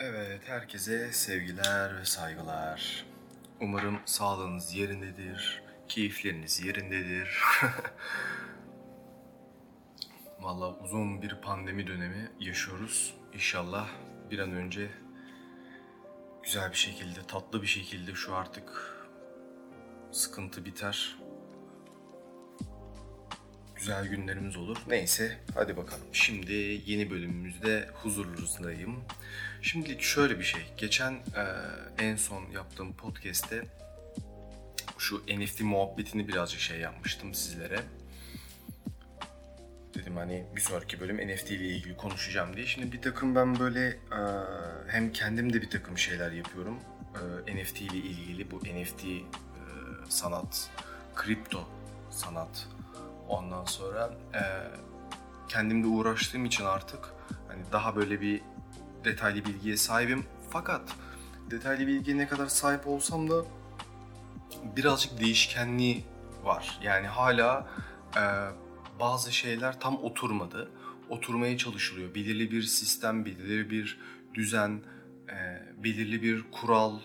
Evet, herkese sevgiler ve saygılar. Umarım sağlığınız yerindedir, keyifleriniz yerindedir. Vallahi uzun bir pandemi dönemi yaşıyoruz. İnşallah bir an önce güzel bir şekilde, tatlı bir şekilde şu artık sıkıntı biter. Güzel günlerimiz olur. Neyse hadi bakalım. Şimdi yeni bölümümüzde huzurlunuzdayım. Şimdilik şöyle bir şey. Geçen e, en son yaptığım podcast'te şu NFT muhabbetini birazcık şey yapmıştım sizlere. Dedim hani bir sonraki bölüm NFT ile ilgili konuşacağım diye. Şimdi bir takım ben böyle e, hem kendim de bir takım şeyler yapıyorum. E, NFT ile ilgili bu NFT e, sanat, kripto sanat Ondan sonra e, kendim de uğraştığım için artık hani daha böyle bir detaylı bilgiye sahibim. Fakat detaylı bilgiye ne kadar sahip olsam da birazcık değişkenliği var. Yani hala e, bazı şeyler tam oturmadı. Oturmaya çalışılıyor. Belirli bir sistem, belirli bir düzen, e, belirli bir kural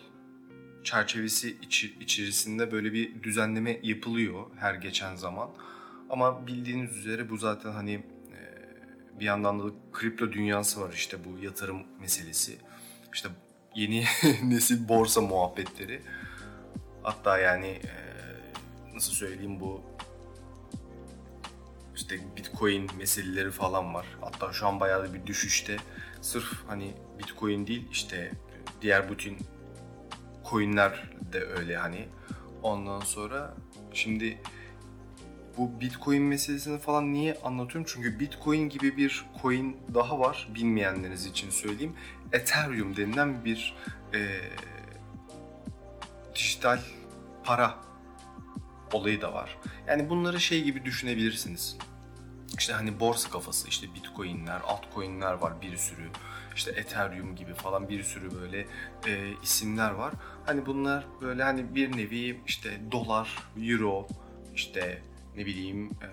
çerçevesi içi, içerisinde böyle bir düzenleme yapılıyor her geçen zaman. Ama bildiğiniz üzere bu zaten hani e, bir yandan da kripto dünyası var işte bu yatırım meselesi. İşte yeni nesil borsa muhabbetleri. Hatta yani e, nasıl söyleyeyim bu işte bitcoin meseleleri falan var. Hatta şu an bayağı da bir düşüşte. Sırf hani bitcoin değil işte diğer bütün coinler de öyle hani. Ondan sonra şimdi bu Bitcoin meselesini falan niye anlatıyorum? Çünkü Bitcoin gibi bir coin daha var bilmeyenleriniz için söyleyeyim. Ethereum denilen bir e, dijital para olayı da var. Yani bunları şey gibi düşünebilirsiniz. İşte hani borsa kafası, işte bitcoinler, altcoinler var bir sürü. İşte Ethereum gibi falan bir sürü böyle e, isimler var. Hani bunlar böyle hani bir nevi işte dolar, euro, işte ne bileyim e,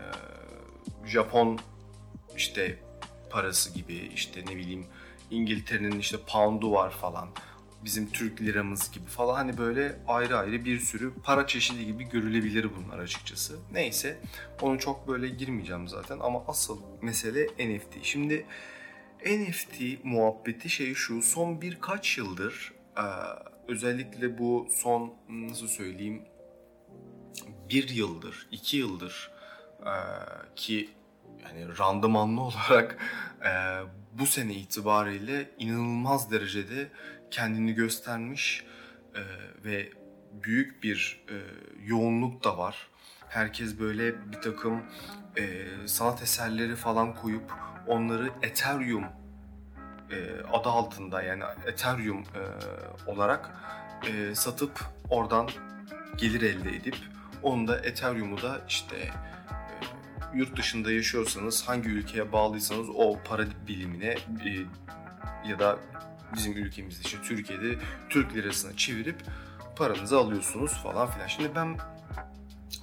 Japon işte parası gibi işte ne bileyim İngiltere'nin işte pound'u var falan. Bizim Türk liramız gibi falan hani böyle ayrı ayrı bir sürü para çeşidi gibi görülebilir bunlar açıkçası. Neyse onu çok böyle girmeyeceğim zaten ama asıl mesele NFT. Şimdi NFT muhabbeti şey şu son birkaç yıldır özellikle bu son nasıl söyleyeyim bir yıldır, iki yıldır e, ki yani randımanlı olarak e, bu sene itibariyle inanılmaz derecede kendini göstermiş e, ve büyük bir e, yoğunluk da var. Herkes böyle bir takım e, sanat eserleri falan koyup onları Ethereum e, adı altında yani Ethereum e, olarak e, satıp oradan gelir elde edip onu da Ethereum'u da işte e, yurt dışında yaşıyorsanız hangi ülkeye bağlıysanız o para bilimine e, ya da bizim ülkemizde işte Türkiye'de Türk lirasına çevirip paranızı alıyorsunuz falan filan. Şimdi ben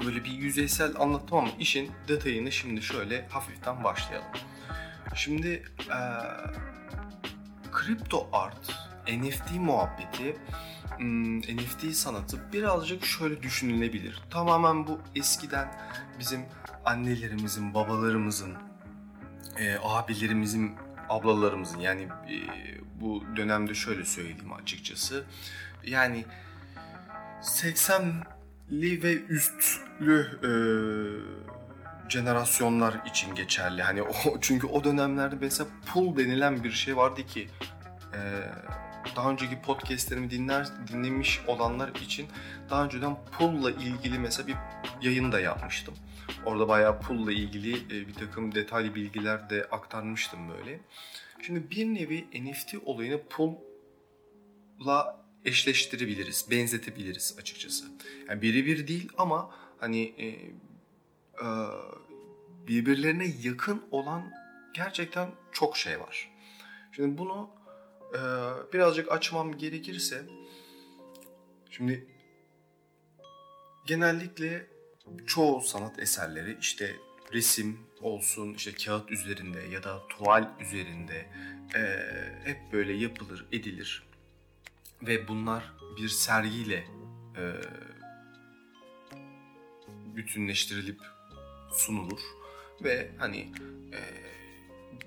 böyle bir yüzeysel anlattım ama işin detayını şimdi şöyle hafiften başlayalım. Şimdi e, kripto art, NFT muhabbeti NFT sanatı birazcık şöyle düşünülebilir. Tamamen bu eskiden bizim annelerimizin, babalarımızın, e, abilerimizin, ablalarımızın yani e, bu dönemde şöyle söyleyeyim açıkçası. Yani 80'li ve üstlü e, jenerasyonlar için geçerli. Hani o çünkü o dönemlerde mesela pul denilen bir şey vardı ki e, daha önceki podcastlerimi dinler dinlemiş olanlar için daha önceden pull'la ilgili mesela bir yayın da yapmıştım. Orada bayağı pull'la ilgili e, bir takım detaylı bilgiler de aktarmıştım böyle. Şimdi bir nevi NFT olayını pull'la eşleştirebiliriz, benzetebiliriz açıkçası. Yani birebir değil ama hani e, e, birbirlerine yakın olan gerçekten çok şey var. Şimdi bunu e, birazcık açmam gerekirse şimdi genellikle çoğu sanat eserleri işte resim olsun işte kağıt üzerinde ya da tuval üzerinde e, hep böyle yapılır, edilir. Ve bunlar bir sergiyle e, bütünleştirilip sunulur. Ve hani e,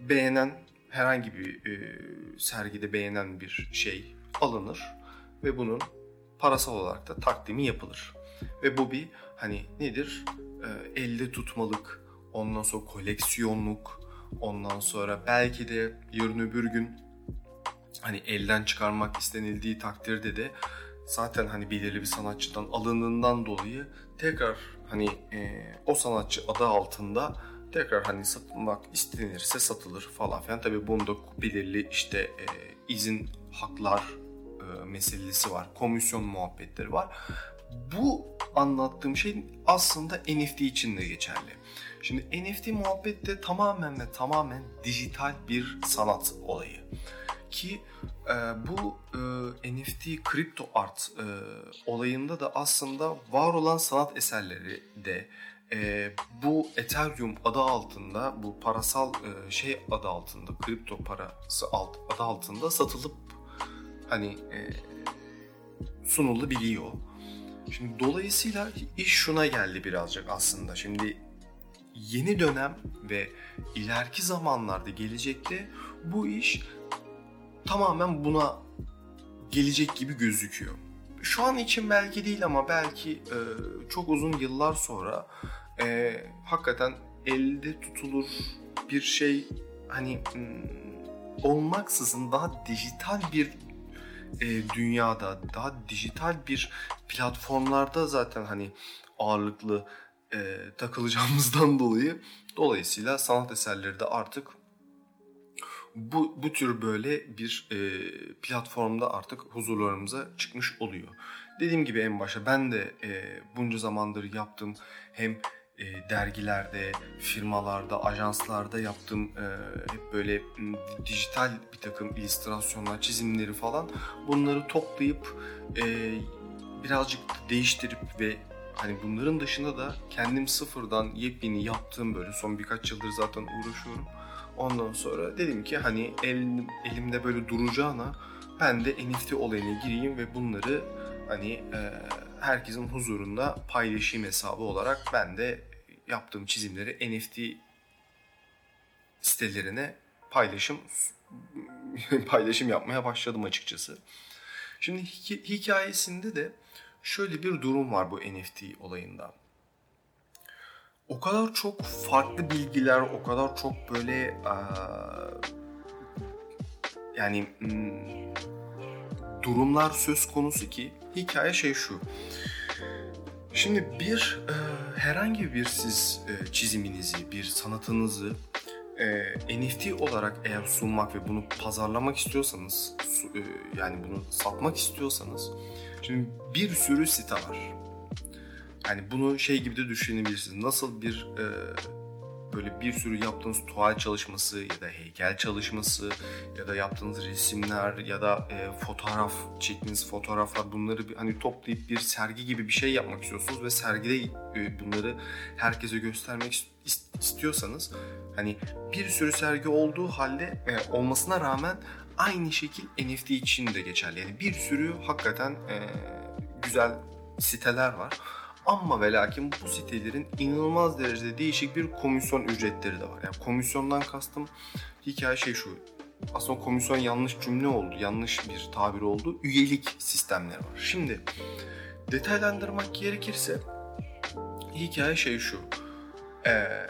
beğenen herhangi bir e, sergide beğenen bir şey alınır ve bunun parasal olarak da takdimi yapılır. Ve bu bir hani nedir? E, elde tutmalık, ondan sonra koleksiyonluk, ondan sonra belki de yarın öbür gün hani elden çıkarmak istenildiği takdirde de zaten hani belirli bir sanatçıdan alındığından dolayı tekrar hani e, o sanatçı adı altında tekrar hani satılmak istenirse satılır falan filan. Tabii bunda belirli işte e, izin haklar e, meselesi var. Komisyon muhabbetleri var. Bu anlattığım şey aslında NFT için de geçerli. Şimdi NFT muhabbette tamamen ve tamamen dijital bir sanat olayı. Ki e, bu e, NFT kripto art e, olayında da aslında var olan sanat eserleri de e, bu Ethereum adı altında, bu parasal e, şey adı altında, kripto parası alt, adı altında satılıp hani e, sunulabiliyor. Şimdi dolayısıyla iş şuna geldi birazcık aslında. Şimdi yeni dönem ve ileriki zamanlarda gelecekte bu iş tamamen buna gelecek gibi gözüküyor. Şu an için belki değil ama belki e, çok uzun yıllar sonra e, hakikaten elde tutulur bir şey hani m, olmaksızın daha dijital bir e, dünyada, daha dijital bir platformlarda zaten hani ağırlıklı e, takılacağımızdan dolayı dolayısıyla sanat eserleri de artık bu, bu tür böyle bir e, platformda artık huzurlarımıza çıkmış oluyor. Dediğim gibi en başta ben de e, bunca zamandır yaptığım hem e, dergilerde, firmalarda, ajanslarda yaptığım e, hep böyle dijital bir takım illüstrasyonlar, çizimleri falan bunları toplayıp e, birazcık değiştirip ve hani bunların dışında da kendim sıfırdan yepyeni yaptığım böyle son birkaç yıldır zaten uğraşıyorum. Ondan sonra dedim ki hani elim, elimde böyle duracağına ben de NFT olayına gireyim ve bunları hani e, herkesin huzurunda paylaşayım hesabı olarak ben de yaptığım çizimleri NFT sitelerine paylaşım paylaşım yapmaya başladım açıkçası. Şimdi hikayesinde de şöyle bir durum var bu NFT olayında. O kadar çok farklı bilgiler, o kadar çok böyle yani hmm, durumlar söz konusu ki hikaye şey şu. Şimdi bir e, herhangi bir siz e, çiziminizi, bir sanatınızı e, NFT olarak eğer sunmak ve bunu pazarlamak istiyorsanız, e, yani bunu satmak istiyorsanız, şimdi bir sürü site var. Yani bunu şey gibi de düşünebilirsiniz. Nasıl bir e, böyle bir sürü yaptığınız tuval çalışması ya da heykel çalışması ya da yaptığınız resimler ya da e, fotoğraf çektiğiniz fotoğraflar bunları bir, hani toplayıp bir sergi gibi bir şey yapmak istiyorsunuz ve sergide e, bunları herkese göstermek istiyorsanız hani bir sürü sergi olduğu halde e, olmasına rağmen aynı şekil NFT için de geçerli. Yani bir sürü hakikaten e, güzel siteler var. Ama ve lakin bu sitelerin inanılmaz derecede değişik bir komisyon ücretleri de var. Yani komisyondan kastım hikaye şey şu. Aslında komisyon yanlış cümle oldu, yanlış bir tabir oldu. Üyelik sistemleri var. Şimdi detaylandırmak gerekirse hikaye şey şu. Ee,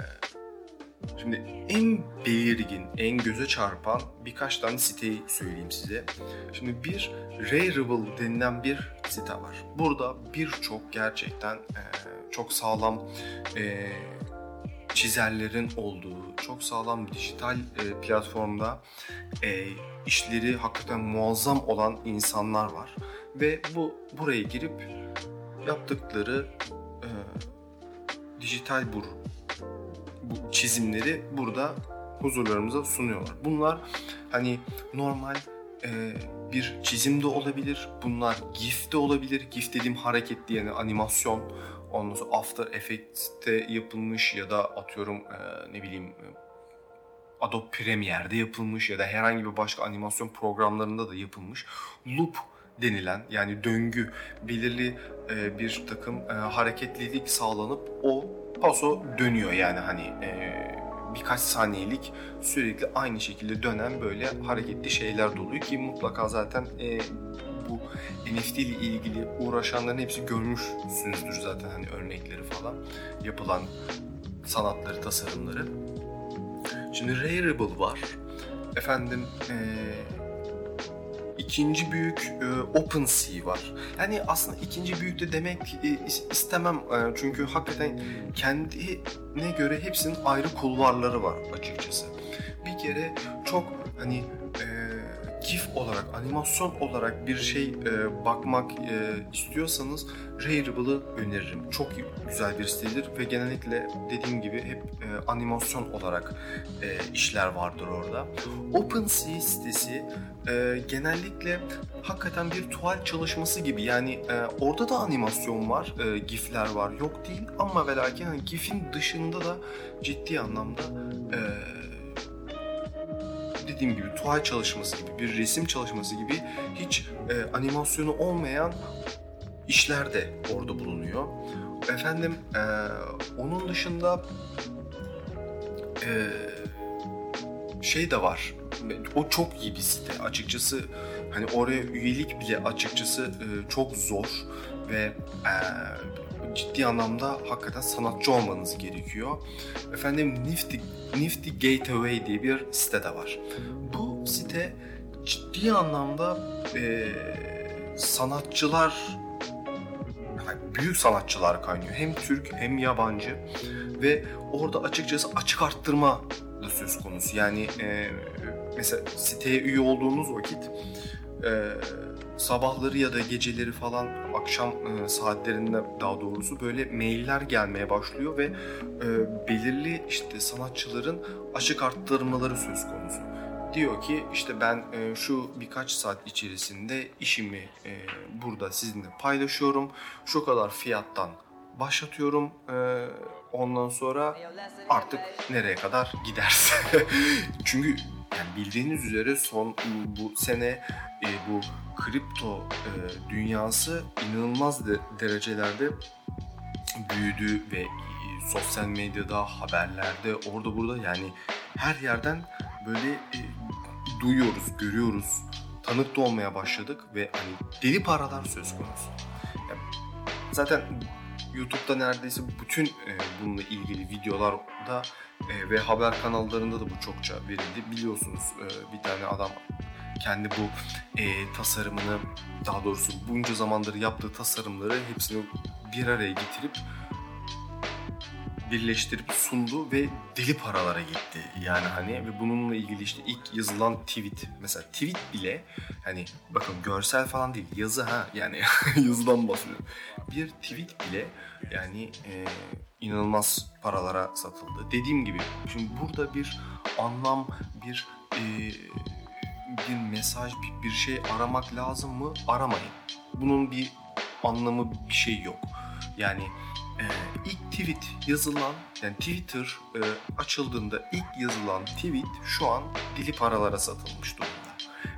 Şimdi en belirgin, en göze çarpan birkaç tane siteyi söyleyeyim size. Şimdi bir Rarible denilen bir site var. Burada birçok gerçekten e, çok sağlam e, çizerlerin olduğu, çok sağlam dijital e, platformda e, işleri hakikaten muazzam olan insanlar var. Ve bu buraya girip yaptıkları e, dijital bur bu çizimleri burada huzurlarımıza sunuyorlar. Bunlar hani normal e, bir çizim de olabilir. Bunlar GIF de olabilir. GIF dediğim hareketli yani animasyon. Ondan sonra After Effects'te yapılmış ya da atıyorum e, ne bileyim Adobe Premiere'de yapılmış ya da herhangi bir başka animasyon programlarında da yapılmış. Loop denilen yani döngü belirli e, bir takım e, hareketlilik sağlanıp o paso dönüyor yani hani e, birkaç saniyelik sürekli aynı şekilde dönen böyle hareketli şeyler doluyor ki mutlaka zaten e, bu NFT ile ilgili uğraşanların hepsi görmüşsünüzdür zaten hani örnekleri falan yapılan sanatları, tasarımları. Şimdi Rarible var. Efendim e, ikinci büyük e, OpenSea var. Yani aslında ikinci büyük de demek e, istemem e, çünkü hakikaten kendine göre hepsinin ayrı kulvarları var açıkçası. Bir kere çok hani e, GIF olarak, animasyon olarak bir şey e, bakmak e, istiyorsanız Rarible'ı öneririm. Çok güzel bir sitedir ve genellikle dediğim gibi hep e, animasyon olarak e, işler vardır orada. OpenSea sitesi e, genellikle hakikaten bir tuval çalışması gibi yani e, orada da animasyon var, e, GIF'ler var yok değil ama ve lakin hani GIF'in dışında da ciddi anlamda e, dediğim gibi tuval çalışması gibi, bir resim çalışması gibi hiç e, animasyonu olmayan işler de orada bulunuyor. Efendim e, onun dışında e, şey de var. O çok iyi bir site. Açıkçası hani oraya üyelik bile açıkçası e, çok zor ve e, ciddi anlamda hakikaten sanatçı olmanız gerekiyor. Efendim Nifty, Nifty Gateway diye bir site de var. Bu site ciddi anlamda e, sanatçılar büyük sanatçılar kaynıyor. Hem Türk hem yabancı ve orada açıkçası açık arttırma da söz konusu. Yani e, mesela siteye üye olduğunuz vakit e, sabahları ya da geceleri falan akşam e, saatlerinde daha doğrusu böyle mailler gelmeye başlıyor ve e, belirli işte sanatçıların açık arttırmaları söz konusu. Diyor ki işte ben e, şu birkaç saat içerisinde işimi e, burada sizinle paylaşıyorum. Şu kadar fiyattan başlatıyorum. E, ondan sonra artık nereye kadar giderse. Çünkü yani bildiğiniz üzere son bu sene e, bu kripto e, dünyası inanılmaz de, derecelerde büyüdü ve e, sosyal medyada, haberlerde, orada burada yani her yerden böyle e, duyuyoruz, görüyoruz, tanık da olmaya başladık ve hani deli paralar söz konusu. Yani zaten YouTube'da neredeyse bütün e, bununla ilgili videolarda e, ve haber kanallarında da bu çokça verildi. Biliyorsunuz e, bir tane adam kendi bu e, tasarımını daha doğrusu bunca zamandır yaptığı tasarımları hepsini bir araya getirip birleştirip sundu ve deli paralara gitti. Yani hani ve bununla ilgili işte ilk yazılan tweet mesela tweet bile hani bakın görsel falan değil yazı ha yani yazıdan bahsediyorum. Bir tweet bile yani e, inanılmaz paralara satıldı. Dediğim gibi şimdi burada bir anlam bir e, bir mesaj bir, bir şey aramak lazım mı? Aramayın. Bunun bir anlamı bir şey yok. Yani e, ilk tweet yazılan yani Twitter e, açıldığında ilk yazılan tweet şu an dili paralara satılmış durumda.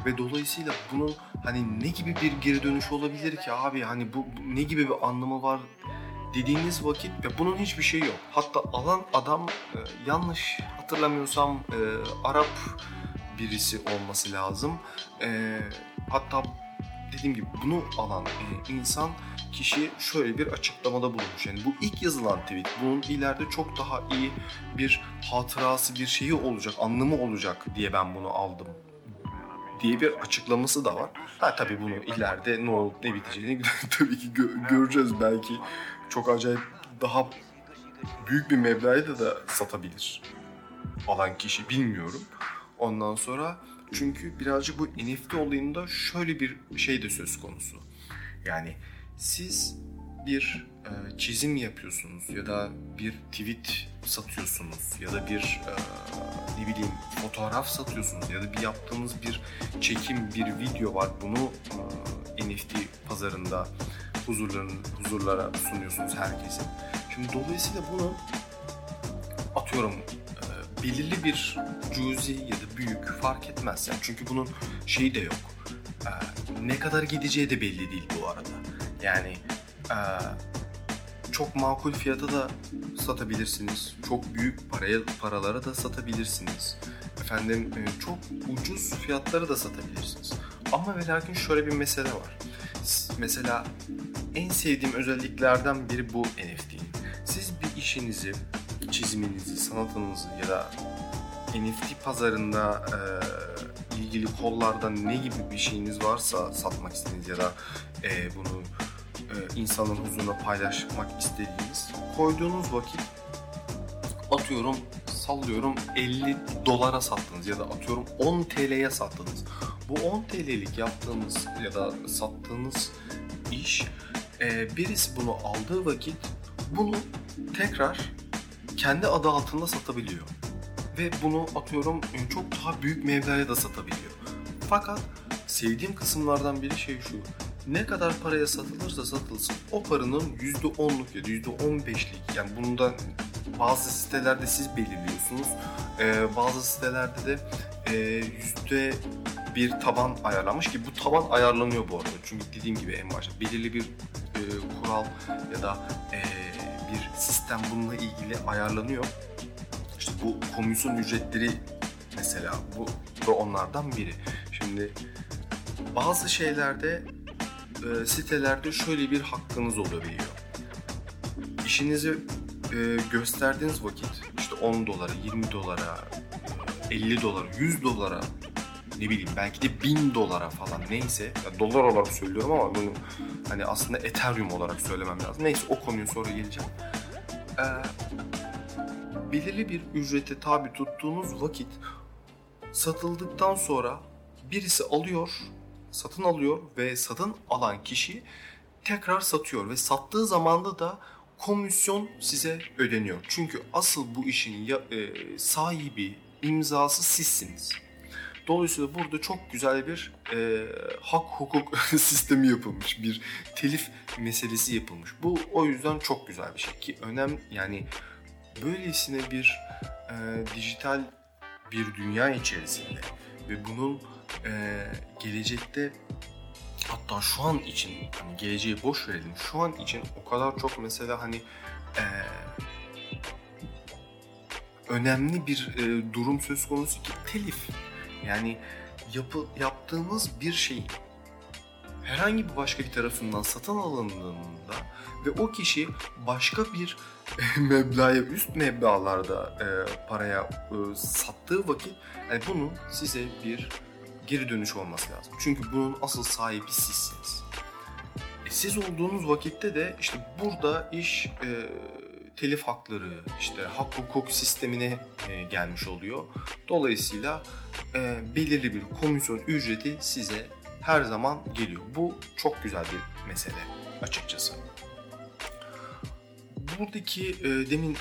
Ve dolayısıyla bunun hani ne gibi bir geri dönüş olabilir ki abi hani bu, bu ne gibi bir anlamı var dediğiniz vakit ve bunun hiçbir şey yok. Hatta alan adam e, yanlış hatırlamıyorsam e, Arap birisi olması lazım. E, hatta dediğim gibi bunu alan e, insan kişi şöyle bir açıklamada bulunmuş. Yani bu ilk yazılan tweet bunun ileride çok daha iyi bir hatırası bir şeyi olacak, anlamı olacak diye ben bunu aldım diye bir açıklaması da var. Ha tabii bunu ileride ne olup ne biteceğini tabii ki gö- göreceğiz belki. Çok acayip daha büyük bir meblağı da satabilir alan kişi bilmiyorum. Ondan sonra çünkü birazcık bu NFT olayında şöyle bir şey de söz konusu. Yani siz bir e, çizim yapıyorsunuz ya da bir tweet satıyorsunuz ya da bir e, ne bileyim fotoğraf satıyorsunuz ya da bir yaptığınız bir çekim, bir video var. Bunu e, NFT pazarında huzurlara sunuyorsunuz herkesin. Şimdi dolayısıyla bunu atıyorum e, belirli bir cüzi ya da büyük fark etmez. Yani çünkü bunun şeyi de yok. Ee, ne kadar gideceği de belli değil bu arada. Yani e, çok makul fiyata da satabilirsiniz. Çok büyük paraya paralara da satabilirsiniz. Efendim e, çok ucuz fiyatlara da satabilirsiniz. Ama ve lakin şöyle bir mesele var. Mesela en sevdiğim özelliklerden biri bu NFT'nin. Siz bir işinizi, çiziminizi, sanatınızı ya da NFT pazarında e, ilgili kollarda ne gibi bir şeyiniz varsa satmak istediğiniz ya da e, bunu e, insanların huzuruna paylaşmak istediğiniz koyduğunuz vakit atıyorum sallıyorum 50 dolara sattınız ya da atıyorum 10 TL'ye sattınız. Bu 10 TL'lik yaptığınız ya da sattığınız iş e, birisi bunu aldığı vakit bunu tekrar kendi adı altında satabiliyor. Ve bunu atıyorum çok daha büyük mevlaya da satabiliyor. Fakat sevdiğim kısımlardan biri şey şu. Ne kadar paraya satılırsa satılsın o paranın %10'luk ya da %15'lik yani bundan bazı sitelerde siz belirliyorsunuz. Ee, bazı sitelerde de e, bir taban ayarlanmış ki bu taban ayarlanıyor bu arada. Çünkü dediğim gibi en başta belirli bir e, kural ya da e, bir sistem bununla ilgili ayarlanıyor. İşte bu komisyon ücretleri mesela bu da onlardan biri. Şimdi bazı şeylerde e, sitelerde şöyle bir hakkınız olabiliyor. İşinizi e, gösterdiğiniz vakit işte 10 dolara, 20 dolara, 50 dolara, 100 dolara ne bileyim belki de 1000 dolara falan neyse ya dolar olarak söylüyorum ama bunu hani aslında Ethereum olarak söylemem lazım. Neyse o konuya sonra geleceğim. Ee, belirli bir ücrete tabi tuttuğunuz vakit satıldıktan sonra birisi alıyor, satın alıyor ve satın alan kişi tekrar satıyor ve sattığı zamanda da komisyon size ödeniyor. Çünkü asıl bu işin ya, e, sahibi, imzası sizsiniz. Dolayısıyla burada çok güzel bir e, hak hukuk sistemi yapılmış, bir telif meselesi yapılmış. Bu o yüzden çok güzel bir şey ki önem yani böylesine bir e, dijital bir dünya içerisinde ve bunun e, gelecekte hatta şu an için hani geleceği boş verelim şu an için o kadar çok mesela hani e, önemli bir e, durum söz konusu ki telif yani yapı, yaptığımız bir şeyin herhangi bir başka bir tarafından satın alındığında ve o kişi başka bir meblağa üst meblalarda e, paraya e, sattığı vakit yani bunun size bir geri dönüş olması lazım. Çünkü bunun asıl sahibi sizsiniz. E, siz olduğunuz vakitte de işte burada iş e, telif hakları, işte hak hukuk sistemine e, gelmiş oluyor. Dolayısıyla e, belirli bir komisyon ücreti size her zaman geliyor. Bu çok güzel bir mesele açıkçası. Buradaki e, demin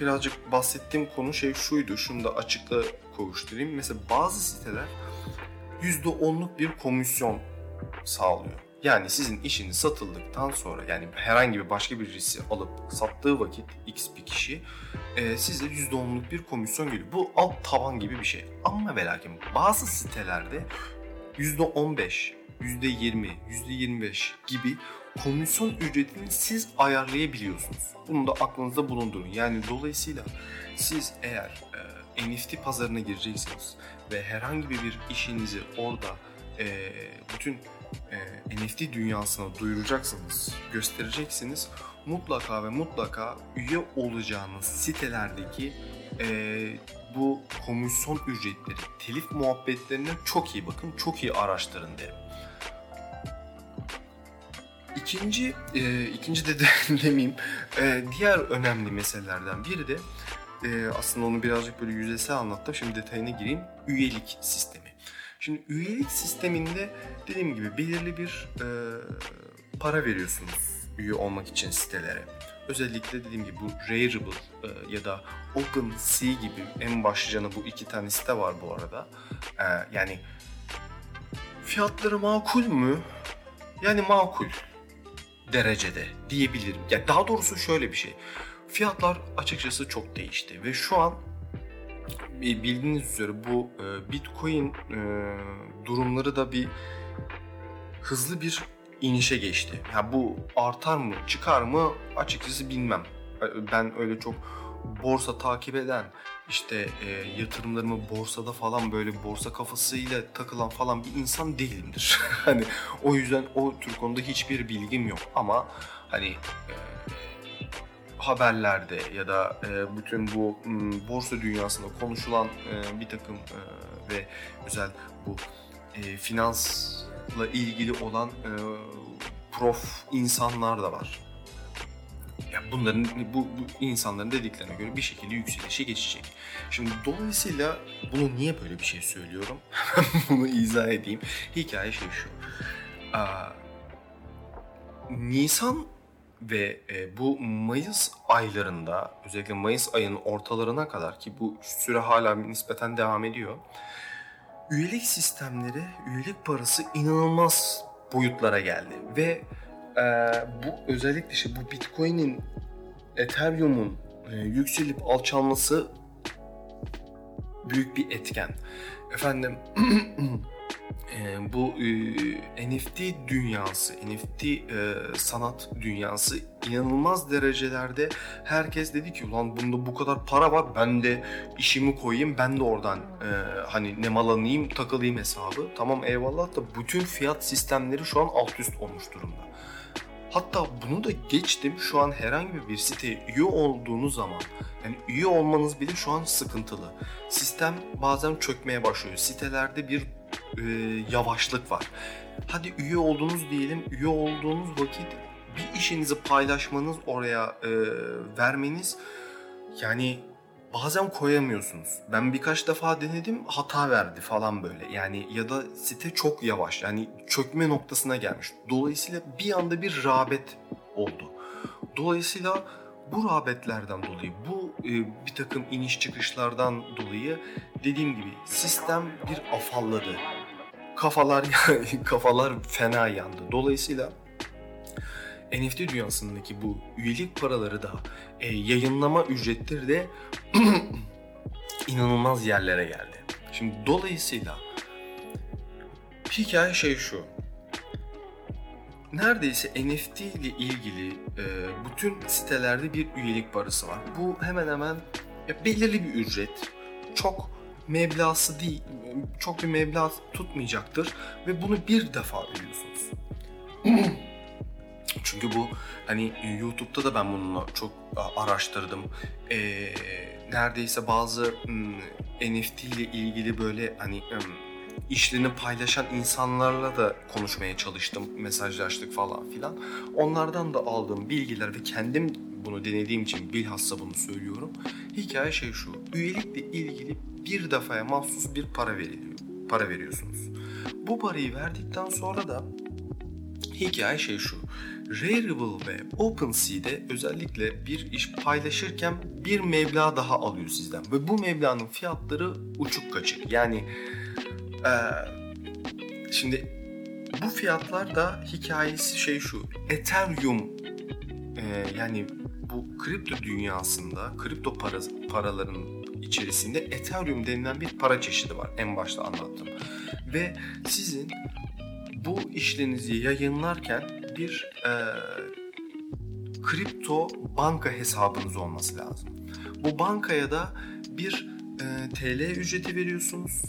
birazcık bahsettiğim konu şey şuydu. Şunu da açıkla kavuşturayım. Mesela bazı siteler %10'luk bir komisyon sağlıyor. Yani sizin işiniz satıldıktan sonra yani herhangi bir başka bir riski alıp sattığı vakit X bir kişi e, size %10'luk bir komisyon geliyor. Bu alt tavan gibi bir şey. Ama ve lakin bazı sitelerde %15, %20, %25 gibi komisyon ücretini siz ayarlayabiliyorsunuz. Bunu da aklınızda bulundurun. Yani dolayısıyla siz eğer e, NFT pazarına gireceksiniz ve herhangi bir işinizi orada e, bütün e, NFT dünyasına duyuracaksınız, göstereceksiniz. Mutlaka ve mutlaka üye olacağınız sitelerdeki e, bu komisyon ücretleri, telif muhabbetlerine çok iyi bakın, çok iyi araştırın derim. İkinci, e, ikinci de, de demeyeyim, e, diğer önemli meselelerden biri de e, aslında onu birazcık böyle yüzeysel anlattım. Şimdi detayına gireyim. Üyelik sistemi. Şimdi üyelik sisteminde dediğim gibi belirli bir e, para veriyorsunuz üye olmak için sitelere. Özellikle dediğim gibi bu Rarible e, ya da OpenSea gibi en başlıcanı bu iki tane site var bu arada. E, yani fiyatları makul mü? Yani makul derecede diyebilirim. Ya daha doğrusu şöyle bir şey. Fiyatlar açıkçası çok değişti ve şu an bildiğiniz üzere bu e, Bitcoin e, durumları da bir hızlı bir inişe geçti. Ya bu artar mı, çıkar mı açıkçası bilmem. Ben öyle çok borsa takip eden, işte e, yatırımlarımı borsada falan böyle borsa kafasıyla takılan falan bir insan değilimdir. hani o yüzden o tür konuda hiçbir bilgim yok ama hani e, haberlerde ya da e, bütün bu m, borsa dünyasında konuşulan e, bir takım e, ve özel bu e, finansla ilgili olan e, prof insanlar da var. Yani bunların bu, bu insanların dediklerine göre bir şekilde yükselişe geçecek. Şimdi dolayısıyla bunu niye böyle bir şey söylüyorum? bunu izah edeyim. Hikaye şey şu. Aa, Nisan ve e, bu Mayıs aylarında özellikle Mayıs ayının ortalarına kadar ki bu süre hala nispeten devam ediyor. Üyelik sistemleri, üyelik parası inanılmaz boyutlara geldi ve e, bu özellikle işte bu Bitcoin'in, Ethereum'un e, yükselip alçalması büyük bir etken. Efendim e, bu e, NFT dünyası, NFT e, sanat dünyası inanılmaz derecelerde herkes dedi ki ulan bunda bu kadar para var ben de işimi koyayım ben de oradan e, hani nemalanayım takılayım hesabı. Tamam eyvallah da bütün fiyat sistemleri şu an alt üst olmuş durumda. Hatta bunu da geçtim şu an herhangi bir siteye üye olduğunuz zaman yani üye olmanız bile şu an sıkıntılı. Sistem bazen çökmeye başlıyor. Sitelerde bir e, yavaşlık var. Hadi üye oldunuz diyelim. Üye olduğunuz vakit bir işinizi paylaşmanız oraya e, vermeniz yani bazen koyamıyorsunuz. Ben birkaç defa denedim hata verdi falan böyle. Yani ya da site çok yavaş yani çökme noktasına gelmiş. Dolayısıyla bir anda bir rağbet oldu. Dolayısıyla bu rağbetlerden dolayı, bu e, bir takım iniş çıkışlardan dolayı dediğim gibi sistem bir afalladı. Kafalar kafalar fena yandı. Dolayısıyla NFT dünyasındaki bu üyelik paraları da e, yayınlama ücretleri de inanılmaz yerlere geldi. Şimdi dolayısıyla hikaye şey şu. Neredeyse NFT ile ilgili e, bütün sitelerde bir üyelik parası var. Bu hemen hemen ya, belirli bir ücret. Çok meblası değil, çok bir meblağ tutmayacaktır ve bunu bir defa ödüyorsunuz. Çünkü bu hani YouTube'da da ben bununla çok araştırdım. Ee, neredeyse bazı NFT ile ilgili böyle hani işlerini paylaşan insanlarla da konuşmaya çalıştım. Mesajlaştık falan filan. Onlardan da aldığım bilgiler ve kendim bunu denediğim için bilhassa bunu söylüyorum. Hikaye şey şu. Üyelikle ilgili bir defaya mahsus bir para veriliyor. Para veriyorsunuz. Bu parayı verdikten sonra da hikaye şey şu. Rarible ve OpenSea'de özellikle bir iş paylaşırken bir meblağ daha alıyor sizden. Ve bu meblağın fiyatları uçuk kaçık. Yani ee, şimdi bu fiyatlar da hikayesi şey şu. Ethereum e, yani bu kripto dünyasında kripto para, paraların içerisinde Ethereum denilen bir para çeşidi var. En başta anlattım. Ve sizin bu işlerinizi yayınlarken bir e, kripto banka hesabınız olması lazım. Bu bankaya da bir e, TL ücreti veriyorsunuz.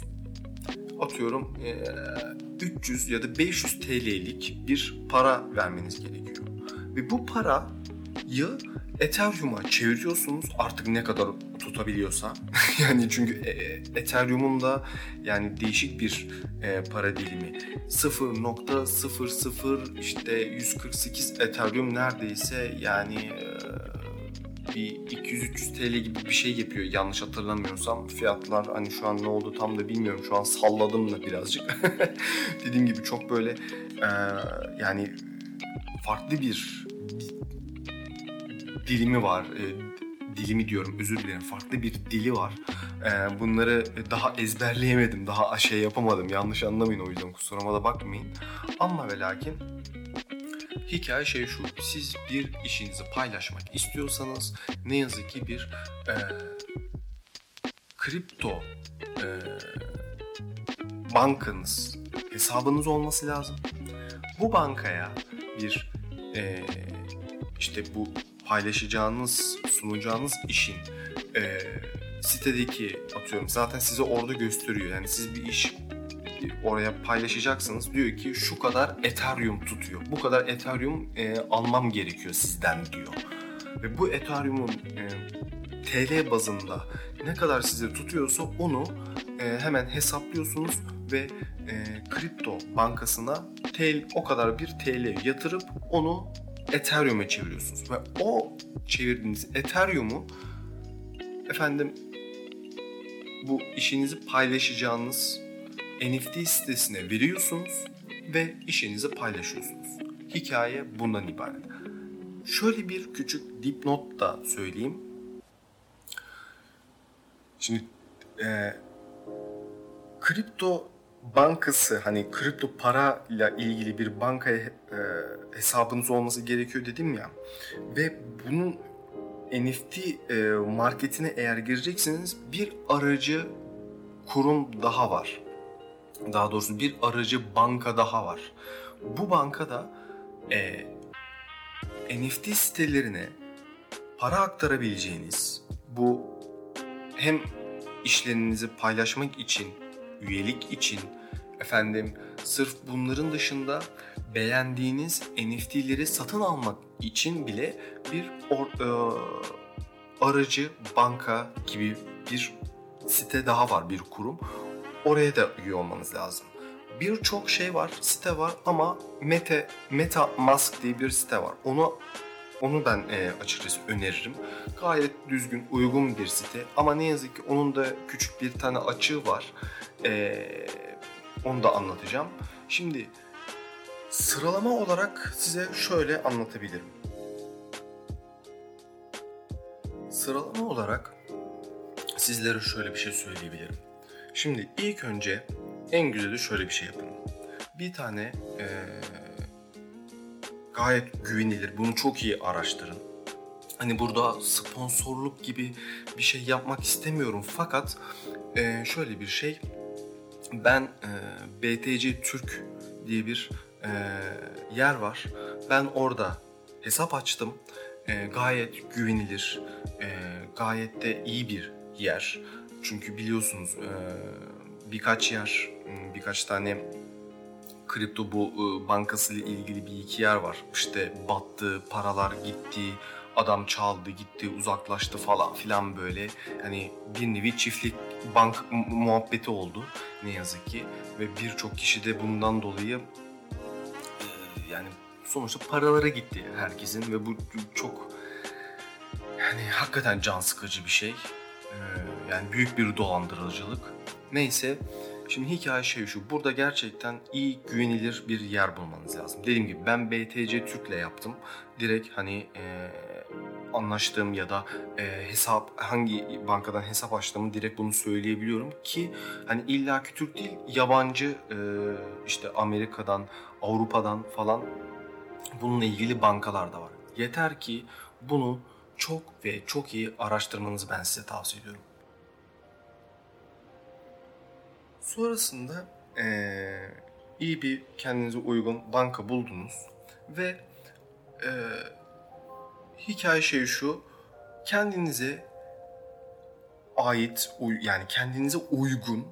Atıyorum e, 300 ya da 500 TL'lik bir para vermeniz gerekiyor. Ve bu parayı Ethereum'a çeviriyorsunuz artık ne kadar tutabiliyorsa. yani çünkü e, e, Ethereum'un da yani değişik bir e, para dilimi. 0.00 işte 148 Ethereum neredeyse yani e, bir 200-300 TL gibi bir şey yapıyor yanlış hatırlamıyorsam. Fiyatlar hani şu an ne oldu tam da bilmiyorum. Şu an salladım da birazcık. Dediğim gibi çok böyle e, yani farklı bir, dilimi var. E, dilimi diyorum özür dilerim. Farklı bir dili var. E, bunları daha ezberleyemedim. Daha şey yapamadım. Yanlış anlamayın o yüzden kusuruma da bakmayın. Ama ve lakin hikaye şey şu. Siz bir işinizi paylaşmak istiyorsanız ne yazık ki bir e, kripto e, bankanız, hesabınız olması lazım. Bu bankaya bir e, işte bu paylaşacağınız, sunacağınız işin e, sitedeki atıyorum zaten size orada gösteriyor. Yani siz bir iş oraya paylaşacaksınız. Diyor ki şu kadar Ethereum tutuyor. Bu kadar Ethereum e, almam gerekiyor sizden diyor. Ve bu Ethereum'un e, TL bazında ne kadar size tutuyorsa onu e, hemen hesaplıyorsunuz ve e, kripto bankasına TL, o kadar bir TL yatırıp onu Ethereum'e çeviriyorsunuz. Ve o çevirdiğiniz Ethereum'u efendim bu işinizi paylaşacağınız NFT sitesine veriyorsunuz ve işinizi paylaşıyorsunuz. Hikaye bundan ibaret. Şöyle bir küçük dipnot da söyleyeyim. Şimdi e, kripto bankası hani kripto para ile ilgili bir bankaya e, hesabınız olması gerekiyor dedim ya ve bunun NFT e, marketine eğer gireceksiniz bir aracı kurum daha var. Daha doğrusu bir aracı banka daha var. Bu bankada e, NFT sitelerine para aktarabileceğiniz bu hem işlerinizi paylaşmak için, üyelik için, efendim sırf bunların dışında beğendiğiniz NFT'leri satın almak için bile bir or, e, aracı banka gibi bir site daha var, bir kurum. Oraya da üye olmanız lazım. Birçok şey var, site var ama Meta, Meta Mask diye bir site var. Onu onu ben e, açıkçası öneririm. Gayet düzgün, uygun bir site ama ne yazık ki onun da küçük bir tane açığı var. E, onu da anlatacağım. Şimdi sıralama olarak size şöyle anlatabilirim. Sıralama olarak sizlere şöyle bir şey söyleyebilirim. Şimdi ilk önce en güzeli şöyle bir şey yapın. Bir tane e, gayet güvenilir. Bunu çok iyi araştırın. Hani burada sponsorluk gibi bir şey yapmak istemiyorum fakat e, şöyle bir şey. Ben e, BTC Türk diye bir e, yer var. Ben orada hesap açtım. E, gayet güvenilir, e, gayet de iyi bir yer. Çünkü biliyorsunuz e, birkaç yer, birkaç tane kripto bu e, bankası ile ilgili bir iki yer var. İşte battı, paralar gitti, adam çaldı, gitti, uzaklaştı falan filan böyle. Hani bir nevi çiftlik bank muhabbeti oldu ne yazık ki. Ve birçok kişi de bundan dolayı e, yani sonuçta paralara gitti herkesin ve bu çok yani hakikaten can sıkıcı bir şey. E, yani büyük bir dolandırıcılık. Neyse Şimdi hikaye şey şu, burada gerçekten iyi güvenilir bir yer bulmanız lazım. Dediğim gibi ben BTC Türk'le yaptım. Direkt hani e, anlaştığım ya da e, hesap hangi bankadan hesap açtığımı direkt bunu söyleyebiliyorum ki hani illaki Türk değil yabancı e, işte Amerika'dan Avrupa'dan falan bununla ilgili bankalar da var. Yeter ki bunu çok ve çok iyi araştırmanızı ben size tavsiye ediyorum. Sonrasında ee, iyi bir kendinize uygun banka buldunuz ve e, hikaye şey şu kendinize ait yani kendinize uygun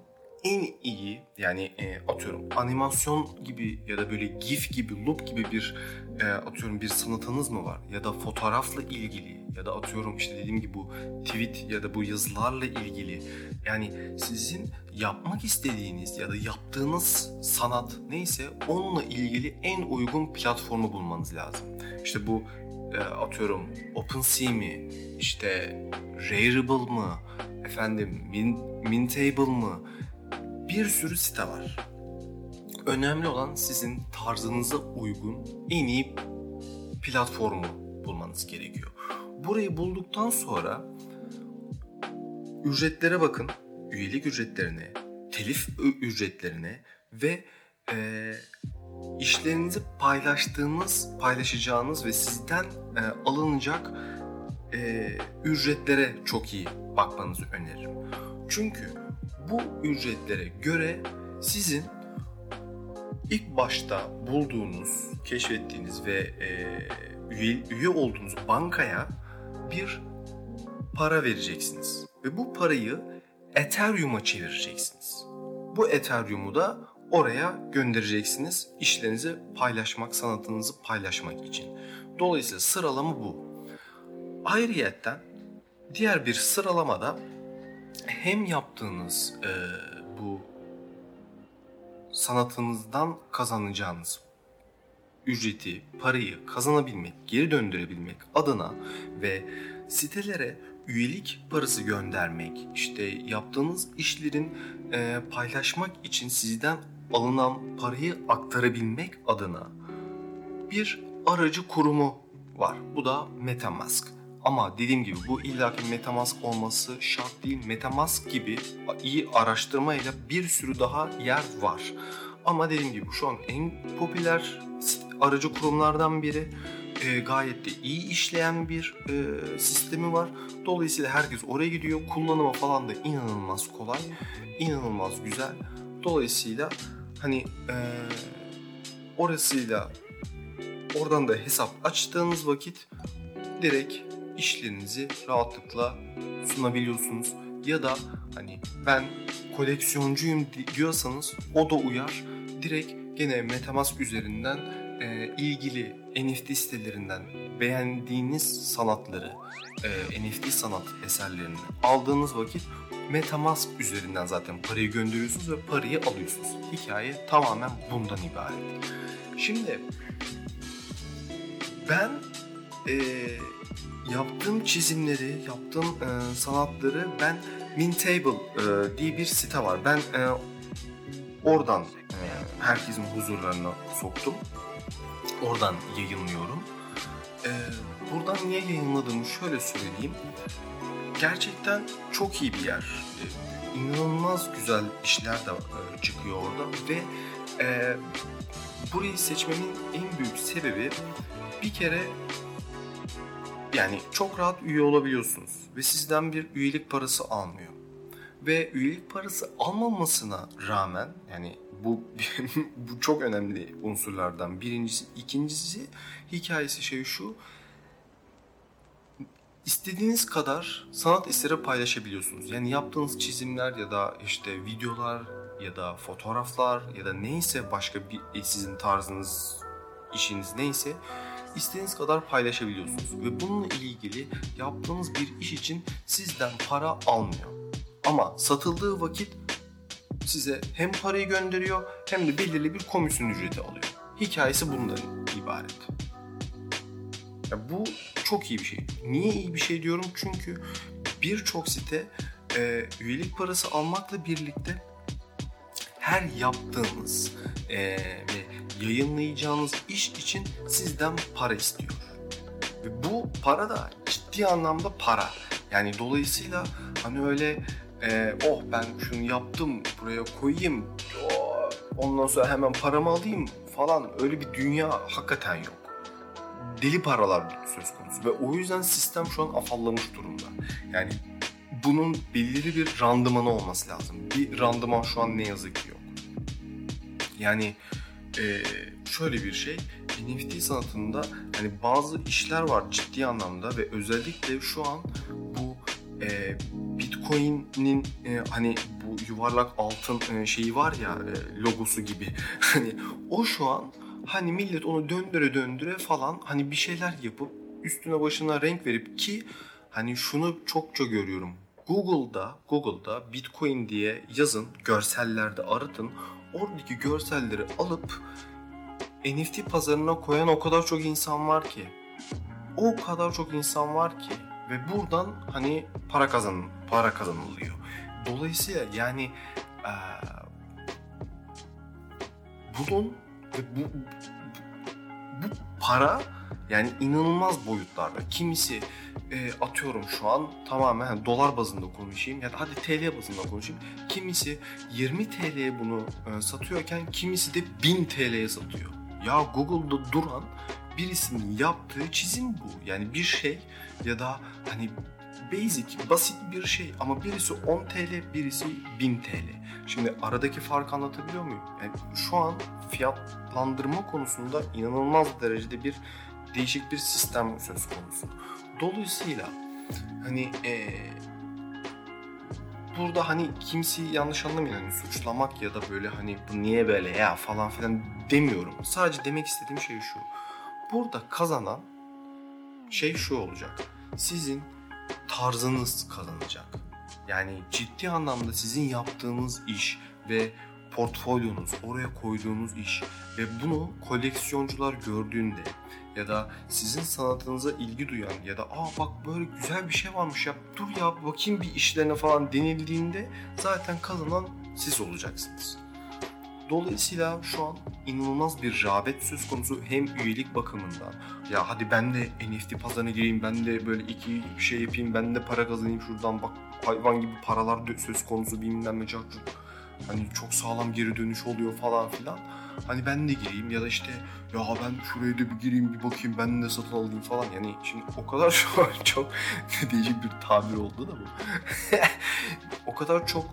en iyi yani e, atıyorum animasyon gibi ya da böyle gif gibi loop gibi bir e, atıyorum bir sanatınız mı var ya da fotoğrafla ilgili ya da atıyorum işte dediğim gibi bu tweet ya da bu yazılarla ilgili yani sizin yapmak istediğiniz ya da yaptığınız sanat neyse onunla ilgili en uygun platformu bulmanız lazım. İşte bu e, atıyorum OpenSea mi, işte Rarible mı, efendim Min, Mintable mı bir sürü site var. Önemli olan sizin tarzınıza uygun en iyi platformu bulmanız gerekiyor. Burayı bulduktan sonra ücretlere bakın. Üyelik ücretlerine, telif ücretlerine ve e, işlerinizi paylaştığınız, paylaşacağınız ve sizden e, alınacak e, ücretlere çok iyi bakmanızı öneririm. Çünkü bu ücretlere göre sizin ilk başta bulduğunuz, keşfettiğiniz ve e, üye, üye olduğunuz bankaya bir para vereceksiniz. Ve bu parayı Ethereum'a çevireceksiniz. Bu Ethereum'u da oraya göndereceksiniz işlerinizi paylaşmak, sanatınızı paylaşmak için. Dolayısıyla sıralama bu. Ayrıyetten diğer bir sıralamada hem yaptığınız e, bu sanatınızdan kazanacağınız ücreti, parayı kazanabilmek, geri döndürebilmek adına ve sitelere üyelik parası göndermek, işte yaptığınız işlerin e, paylaşmak için sizden alınan parayı aktarabilmek adına bir aracı kurumu var. Bu da MetaMask. Ama dediğim gibi bu illaki Metamask olması şart değil. Metamask gibi iyi araştırmayla bir sürü daha yer var. Ama dediğim gibi şu an en popüler aracı kurumlardan biri. E, gayet de iyi işleyen bir e, sistemi var. Dolayısıyla herkes oraya gidiyor. Kullanımı falan da inanılmaz kolay. inanılmaz güzel. Dolayısıyla hani e, orasıyla oradan da hesap açtığınız vakit direkt işlerinizi rahatlıkla sunabiliyorsunuz. Ya da hani ben koleksiyoncuyum diyorsanız o da uyar. Direkt gene Metamask üzerinden e, ilgili NFT sitelerinden beğendiğiniz sanatları, e, NFT sanat eserlerini aldığınız vakit Metamask üzerinden zaten parayı gönderiyorsunuz ve parayı alıyorsunuz. Hikaye tamamen bundan ibaret. Şimdi ben e, yaptığım çizimleri, yaptığım e, sanatları ben Mintable e, diye bir site var. Ben e, oradan e, herkesin huzurlarına soktum. Oradan yayınlıyorum. E, buradan niye yayınladığımı şöyle söyleyeyim. Gerçekten çok iyi bir yer. E, inanılmaz güzel işler de e, çıkıyor orada ve e, burayı seçmemin en büyük sebebi bir kere yani çok rahat üye olabiliyorsunuz ve sizden bir üyelik parası almıyor. Ve üyelik parası almamasına rağmen yani bu bu çok önemli unsurlardan birincisi. ikincisi hikayesi şey şu. İstediğiniz kadar sanat eseri paylaşabiliyorsunuz. Yani yaptığınız çizimler ya da işte videolar ya da fotoğraflar ya da neyse başka bir e, sizin tarzınız, işiniz neyse istediğiniz kadar paylaşabiliyorsunuz. Ve bununla ilgili yaptığınız bir iş için sizden para almıyor. Ama satıldığı vakit size hem parayı gönderiyor hem de belirli bir komisyon ücreti alıyor. Hikayesi bundan ibaret. Ya bu çok iyi bir şey. Niye iyi bir şey diyorum? Çünkü birçok site e, üyelik parası almakla birlikte her yaptığınız e, ve yayınlayacağınız iş için sizden para istiyor. Ve bu para da ciddi anlamda para. Yani dolayısıyla hani öyle e, oh ben şunu yaptım buraya koyayım oh, ondan sonra hemen paramı alayım falan öyle bir dünya hakikaten yok. Deli paralar söz konusu ve o yüzden sistem şu an afallamış durumda. Yani bunun belirli bir randımanı olması lazım. Bir randıman şu an ne yazık ki yok. Yani e, şöyle bir şey NFT sanatında hani bazı işler var ciddi anlamda ve özellikle şu an bu e, Bitcoin'in e, hani bu yuvarlak altın e, şeyi var ya e, logosu gibi hani o şu an hani millet onu döndüre döndüre falan hani bir şeyler yapıp üstüne başına renk verip ki hani şunu çokça görüyorum. Google'da Google'da Bitcoin diye yazın, görsellerde aratın. Oradaki görselleri alıp NFT pazarına koyan o kadar çok insan var ki. O kadar çok insan var ki ve buradan hani para kazan para kazanılıyor. Dolayısıyla yani ee, bunun ve bu, bu, para yani inanılmaz boyutlarda. Kimisi e, atıyorum şu an tamamen hani dolar bazında konuşayım ya da hadi TL bazında konuşayım. Kimisi 20 TL'ye bunu e, satıyorken kimisi de 1000 TL'ye satıyor. Ya Google'da duran birisinin yaptığı çizim bu. Yani bir şey ya da hani basic, basit bir şey ama birisi 10 TL, birisi 1000 TL. Şimdi aradaki farkı anlatabiliyor muyum? Yani şu an fiyatlandırma konusunda inanılmaz derecede bir değişik bir sistem söz konusu. Dolayısıyla hani ee, burada hani kimseyi yanlış anlamayın hani suçlamak ya da böyle hani bu niye böyle ya falan filan demiyorum. Sadece demek istediğim şey şu. Burada kazanan şey şu olacak. Sizin tarzınız kazanacak. Yani ciddi anlamda sizin yaptığınız iş ve portfolyonuz, oraya koyduğunuz iş ve bunu koleksiyoncular gördüğünde ya da sizin sanatınıza ilgi duyan ya da aa bak böyle güzel bir şey varmış ya dur ya bakayım bir işlerine falan denildiğinde zaten kazanan siz olacaksınız. Dolayısıyla şu an inanılmaz bir rağbet söz konusu hem üyelik bakımından. Ya hadi ben de NFT pazarına gireyim, ben de böyle iki şey yapayım, ben de para kazanayım şuradan bak hayvan gibi paralar söz konusu bilmem ne. Hani çok sağlam geri dönüş oluyor falan filan. Hani ben de gireyim ya da işte ya ben şuraya da bir gireyim bir bakayım ben de satın alayım falan. Yani şimdi o kadar şu an çok değişik bir tabir oldu da bu. o kadar çok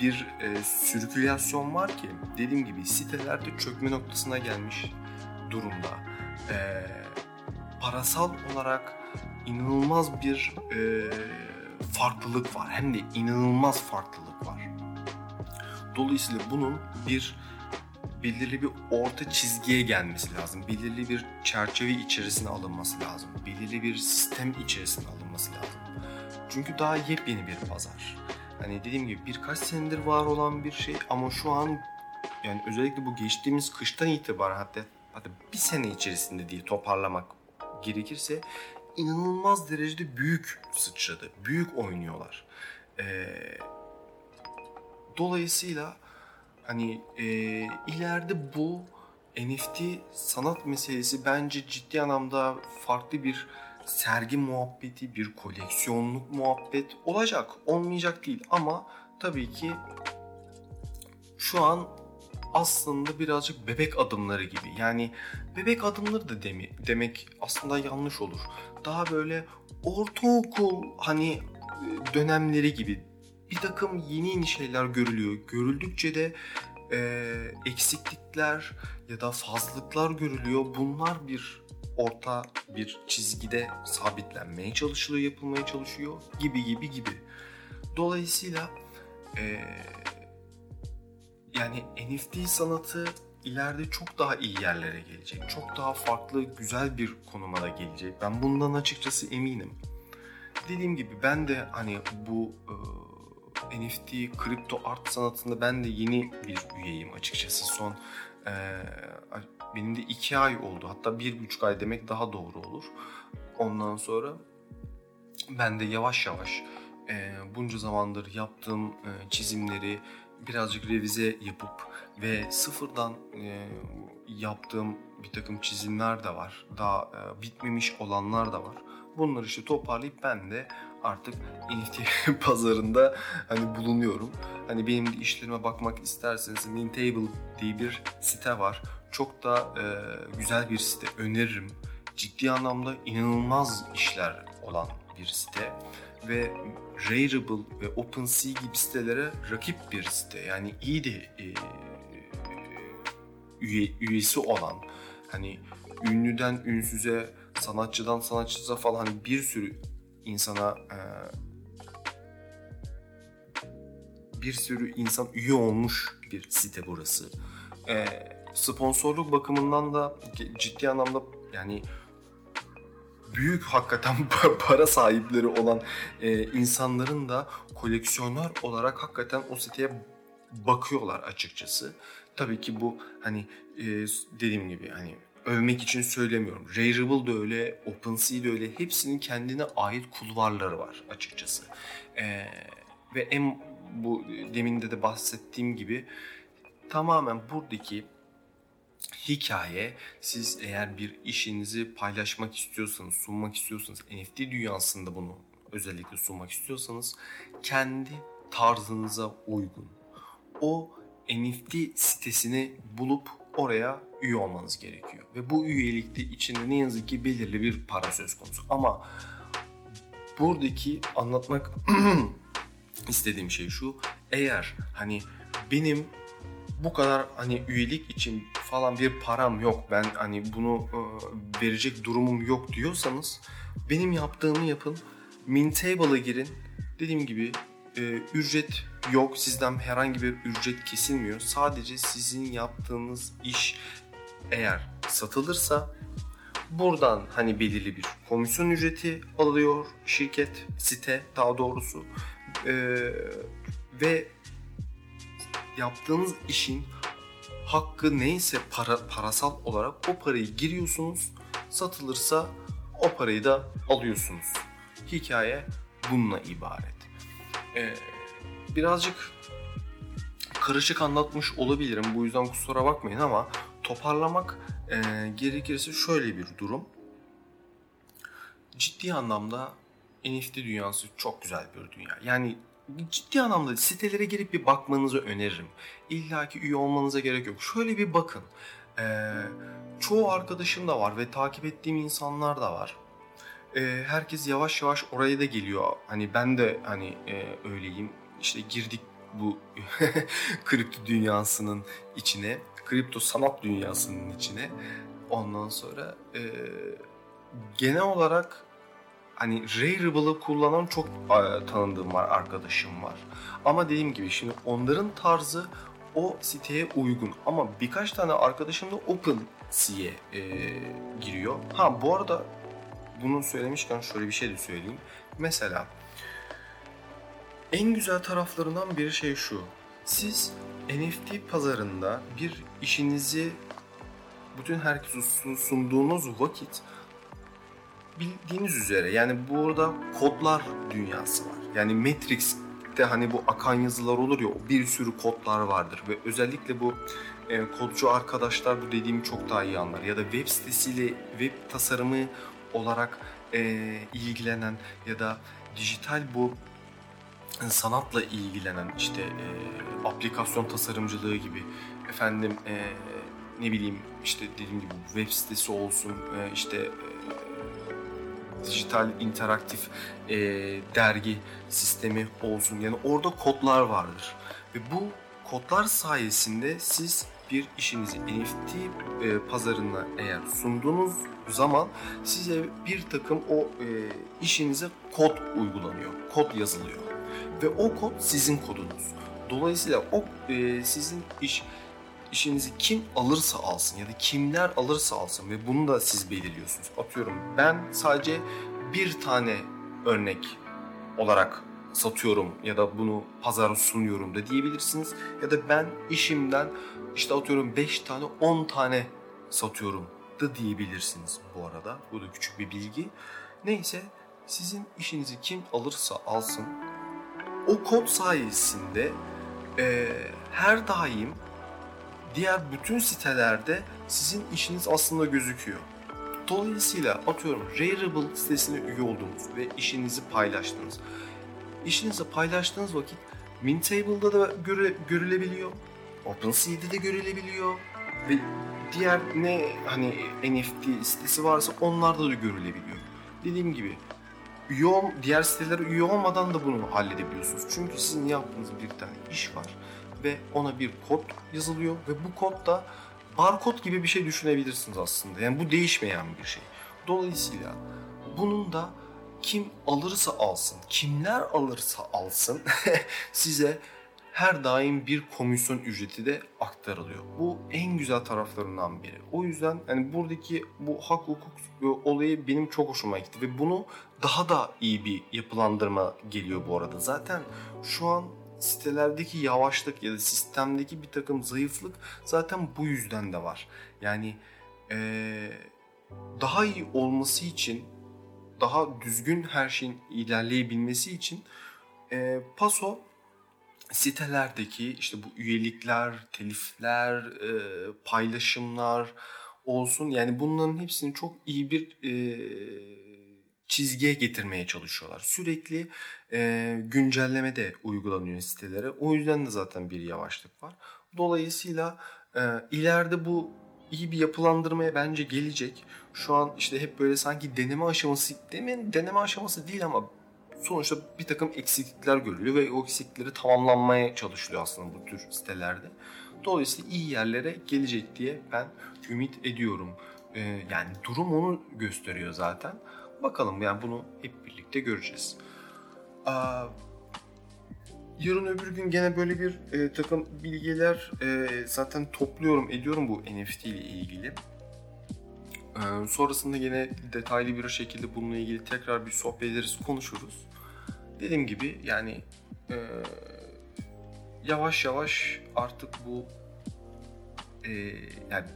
bir e, sirkülasyon var ki dediğim gibi sitelerde çökme noktasına gelmiş durumda. E, parasal olarak inanılmaz bir e, farklılık var. Hem de inanılmaz farklılık var. Dolayısıyla bunun bir belirli bir orta çizgiye gelmesi lazım. Belirli bir çerçeve içerisine alınması lazım. Belirli bir sistem içerisine alınması lazım. Çünkü daha yepyeni bir pazar. Hani dediğim gibi birkaç senedir var olan bir şey ama şu an yani özellikle bu geçtiğimiz kıştan itibaren hatta hatta bir sene içerisinde diye toparlamak gerekirse inanılmaz derecede büyük sıçradı. Büyük oynuyorlar. Ee, dolayısıyla hani e, ileride bu NFT sanat meselesi bence ciddi anlamda farklı bir sergi muhabbeti, bir koleksiyonluk muhabbet olacak. Olmayacak değil ama tabii ki şu an aslında birazcık bebek adımları gibi. Yani bebek adımları da demi, demek aslında yanlış olur. Daha böyle ortaokul hani e, dönemleri gibi bir takım yeni yeni şeyler görülüyor. Görüldükçe de e, eksiklikler ya da fazlalıklar görülüyor. Bunlar bir orta bir çizgide sabitlenmeye çalışılıyor, yapılmaya çalışıyor gibi gibi gibi. Dolayısıyla e, yani NFT sanatı ileride çok daha iyi yerlere gelecek. Çok daha farklı, güzel bir konuma da gelecek. Ben bundan açıkçası eminim. Dediğim gibi ben de hani bu e, NFT, kripto art sanatında ben de yeni bir üyeyim açıkçası. Son e, benim de iki ay oldu. Hatta bir buçuk ay demek daha doğru olur. Ondan sonra ben de yavaş yavaş e, bunca zamandır yaptığım e, çizimleri birazcık revize yapıp ve sıfırdan e, yaptığım bir takım çizimler de var. Daha e, bitmemiş olanlar da var. Bunları işte toparlayıp ben de artık NFT pazarında hani bulunuyorum. Hani benim de işlerime bakmak isterseniz Mintable diye bir site var. Çok da e, güzel bir site öneririm. Ciddi anlamda inanılmaz işler olan bir site ve Rarible ve OpenSea gibi sitelere rakip bir site. Yani iyi de e, üye, üyesi olan hani ünlüden ünsüze, sanatçıdan sanatçıza falan bir sürü insana e, bir sürü insan üye olmuş bir site burası. E, sponsorluk bakımından da ciddi anlamda yani büyük hakikaten para sahipleri olan e, insanların da koleksiyoner olarak hakikaten o siteye bakıyorlar açıkçası. Tabii ki bu hani e, dediğim gibi hani övmek için söylemiyorum. Rarible de öyle, OpenSea de öyle. Hepsinin kendine ait kulvarları var açıkçası. E, ve en bu deminde de bahsettiğim gibi tamamen buradaki hikaye siz eğer bir işinizi paylaşmak istiyorsanız, sunmak istiyorsanız, NFT dünyasında bunu özellikle sunmak istiyorsanız kendi tarzınıza uygun o NFT sitesini bulup oraya üye olmanız gerekiyor. Ve bu üyelikte içinde ne yazık ki belirli bir para söz konusu. Ama buradaki anlatmak istediğim şey şu. Eğer hani benim bu kadar hani üyelik için falan bir param yok. Ben hani bunu e, verecek durumum yok diyorsanız benim yaptığımı yapın. Mintable'a girin. Dediğim gibi e, ücret yok. Sizden herhangi bir ücret kesilmiyor. Sadece sizin yaptığınız iş eğer satılırsa buradan hani belirli bir komisyon ücreti alıyor şirket, site daha doğrusu. E, ve yaptığınız işin hakkı neyse para, parasal olarak o parayı giriyorsunuz. Satılırsa o parayı da alıyorsunuz. Hikaye bununla ibaret. Ee, birazcık karışık anlatmış olabilirim. Bu yüzden kusura bakmayın ama toparlamak e, gerekirse şöyle bir durum. Ciddi anlamda NFT dünyası çok güzel bir dünya. Yani ciddi anlamda sitelere girip bir bakmanızı öneririm. İlla ki üye olmanıza gerek yok. Şöyle bir bakın. Ee, çoğu arkadaşım da var ve takip ettiğim insanlar da var. Ee, herkes yavaş yavaş oraya da geliyor. Hani ben de hani e, öyleyim. İşte girdik bu kripto dünyasının içine, kripto sanat dünyasının içine. Ondan sonra e, genel olarak hani Rareable'ı kullanan çok e, tanıdığım var, arkadaşım var. Ama dediğim gibi şimdi onların tarzı o siteye uygun. Ama birkaç tane arkadaşım da OpenSea'ye e, giriyor. Ha bu arada bunu söylemişken şöyle bir şey de söyleyeyim. Mesela en güzel taraflarından bir şey şu. Siz NFT pazarında bir işinizi bütün herkese sunduğunuz vakit bildiğiniz üzere yani burada kodlar dünyası var. Yani Matrix'te hani bu akan yazılar olur ya bir sürü kodlar vardır ve özellikle bu e, kodcu arkadaşlar bu dediğimi çok daha iyi anlar. Ya da web sitesiyle web tasarımı olarak e, ilgilenen ya da dijital bu sanatla ilgilenen işte e, aplikasyon tasarımcılığı gibi efendim e, ne bileyim işte dediğim gibi web sitesi olsun e, işte e, dijital interaktif e, dergi sistemi olsun. Yani orada kodlar vardır. Ve bu kodlar sayesinde siz bir işinizi NFT e, pazarına eğer sunduğunuz zaman size bir takım o e, işinize kod uygulanıyor. Kod yazılıyor. Ve o kod sizin kodunuz. Dolayısıyla o e, sizin iş işinizi kim alırsa alsın ya da kimler alırsa alsın ve bunu da siz belirliyorsunuz. Atıyorum ben sadece bir tane örnek olarak satıyorum ya da bunu pazara sunuyorum da diyebilirsiniz. Ya da ben işimden işte atıyorum 5 tane 10 tane satıyorum da diyebilirsiniz bu arada. Bu da küçük bir bilgi. Neyse sizin işinizi kim alırsa alsın o kod sayesinde e, her daim diğer bütün sitelerde sizin işiniz aslında gözüküyor. Dolayısıyla atıyorum Rareable sitesine üye oldunuz ve işinizi paylaştınız. İşinizi paylaştığınız vakit Mintable'da da göre, görülebiliyor. OpenSea'de de görülebiliyor. Ve diğer ne hani NFT sitesi varsa onlarda da görülebiliyor. Dediğim gibi üye diğer sitelere üye olmadan da bunu halledebiliyorsunuz. Çünkü sizin yaptığınız bir tane iş var ve ona bir kod yazılıyor ve bu kod da barkod gibi bir şey düşünebilirsiniz aslında. Yani bu değişmeyen bir şey. Dolayısıyla bunun da kim alırsa alsın, kimler alırsa alsın size her daim bir komisyon ücreti de aktarılıyor. Bu en güzel taraflarından biri. O yüzden yani buradaki bu hak hukuk olayı benim çok hoşuma gitti ve bunu daha da iyi bir yapılandırma geliyor bu arada. Zaten şu an sitelerdeki yavaşlık ya da sistemdeki bir takım zayıflık zaten bu yüzden de var. Yani ee, daha iyi olması için, daha düzgün her şeyin ilerleyebilmesi için e, Paso sitelerdeki işte bu üyelikler, telifler, e, paylaşımlar olsun yani bunların hepsini çok iyi bir e, çizgiye getirmeye çalışıyorlar. Sürekli e, güncelleme de uygulanıyor sitelere. O yüzden de zaten bir yavaşlık var. Dolayısıyla e, ileride bu iyi bir yapılandırmaya bence gelecek. Şu an işte hep böyle sanki deneme aşaması, demin deneme aşaması değil ama sonuçta bir takım eksiklikler görülüyor ve o eksiklikleri tamamlanmaya çalışılıyor aslında bu tür sitelerde. Dolayısıyla iyi yerlere gelecek diye ben ümit ediyorum. Ee, yani durum onu gösteriyor zaten. Bakalım yani bunu hep birlikte göreceğiz. Aa, yarın öbür gün gene böyle bir e, takım bilgiler e, zaten topluyorum ediyorum bu NFT ile ilgili. Ee, sonrasında yine detaylı bir şekilde bununla ilgili tekrar bir sohbet ederiz, konuşuruz. Dediğim gibi yani e, yavaş yavaş artık bu e, yani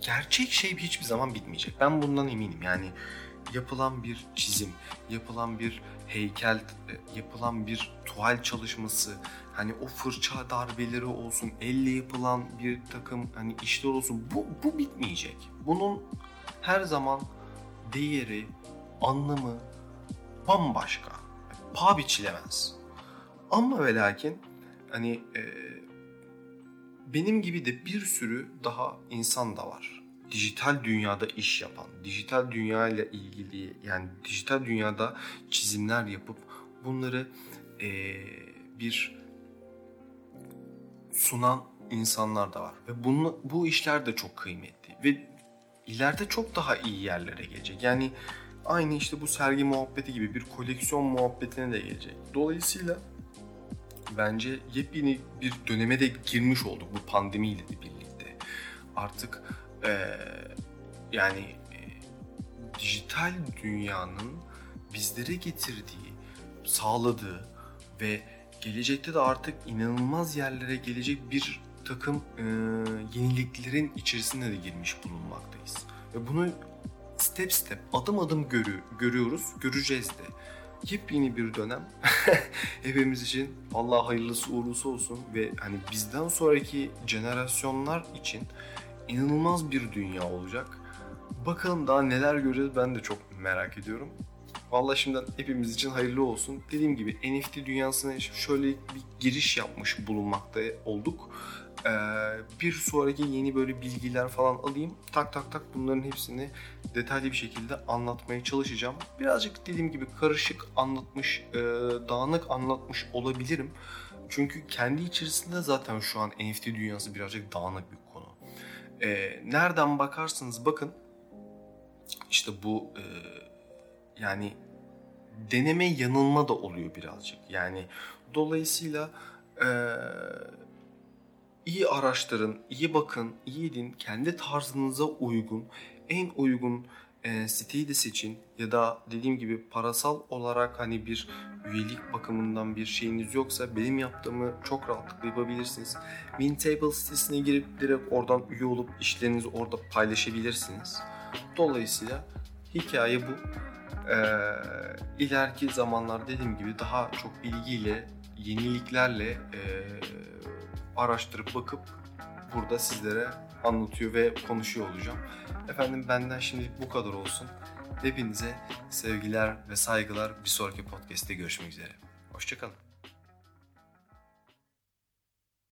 gerçek şey hiçbir zaman bitmeyecek. Ben bundan eminim. Yani yapılan bir çizim, yapılan bir heykel, e, yapılan bir tuval çalışması, hani o fırça darbeleri olsun, elle yapılan bir takım hani işler olsun bu, bu bitmeyecek. Bunun her zaman değeri, anlamı bambaşka. Paha biçilemez. Ama ve lakin hani e, benim gibi de bir sürü daha insan da var. Dijital dünyada iş yapan, dijital dünya ile ilgili yani dijital dünyada çizimler yapıp bunları e, bir sunan insanlar da var. Ve bunu, bu işler de çok kıymetli ve ileride çok daha iyi yerlere gelecek. Yani aynı işte bu sergi muhabbeti gibi bir koleksiyon muhabbetine de gelecek. Dolayısıyla bence yepyeni bir döneme de girmiş olduk bu pandemiyle de birlikte. Artık ee, yani e, dijital dünyanın bizlere getirdiği, sağladığı ve gelecekte de artık inanılmaz yerlere gelecek bir takım e, yeniliklerin içerisinde de girmiş bulunmaktayız. Ve bunu step step, adım adım görü, görüyoruz, göreceğiz de. Yepyeni bir dönem hepimiz için Allah hayırlısı uğurlusu olsun ve hani bizden sonraki jenerasyonlar için inanılmaz bir dünya olacak. Bakalım daha neler göreceğiz ben de çok merak ediyorum. Vallahi şimdiden hepimiz için hayırlı olsun. Dediğim gibi NFT dünyasına şöyle bir giriş yapmış bulunmakta olduk. Ee, bir sonraki yeni böyle bilgiler falan alayım. Tak tak tak bunların hepsini detaylı bir şekilde anlatmaya çalışacağım. Birazcık dediğim gibi karışık anlatmış, e, dağınık anlatmış olabilirim. Çünkü kendi içerisinde zaten şu an NFT dünyası birazcık dağınık bir Ee, nereden bakarsınız bakın işte bu e, yani deneme yanılma da oluyor birazcık. Yani dolayısıyla e, iyi araştırın, iyi bakın, iyi edin, kendi tarzınıza uygun, en uygun e, siteyi de seçin ya da dediğim gibi parasal olarak hani bir üyelik bakımından bir şeyiniz yoksa benim yaptığımı çok rahatlıkla yapabilirsiniz. Mintable sitesine girip direkt oradan üye olup işlerinizi orada paylaşabilirsiniz. Dolayısıyla hikaye bu. Ee, ileriki zamanlar dediğim gibi daha çok bilgiyle, yeniliklerle e, araştırıp bakıp burada sizlere anlatıyor ve konuşuyor olacağım. Efendim benden şimdilik bu kadar olsun. Hepinize sevgiler ve saygılar. Bir sonraki podcast'te görüşmek üzere. Hoşçakalın.